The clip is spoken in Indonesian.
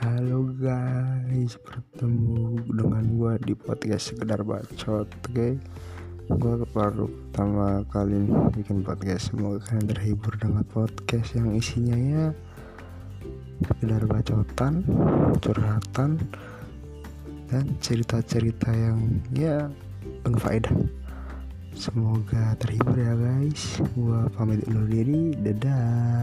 halo guys bertemu dengan gue di podcast sekedar bacot oke? Okay? gue baru pertama kali bikin podcast. Semoga kalian terhibur dengan podcast yang isinya ya. Sekedar bacotan curhatan dan cerita-cerita yang ya berfaedah. Semoga terhibur ya guys. Gua pamit undur diri. Dadah.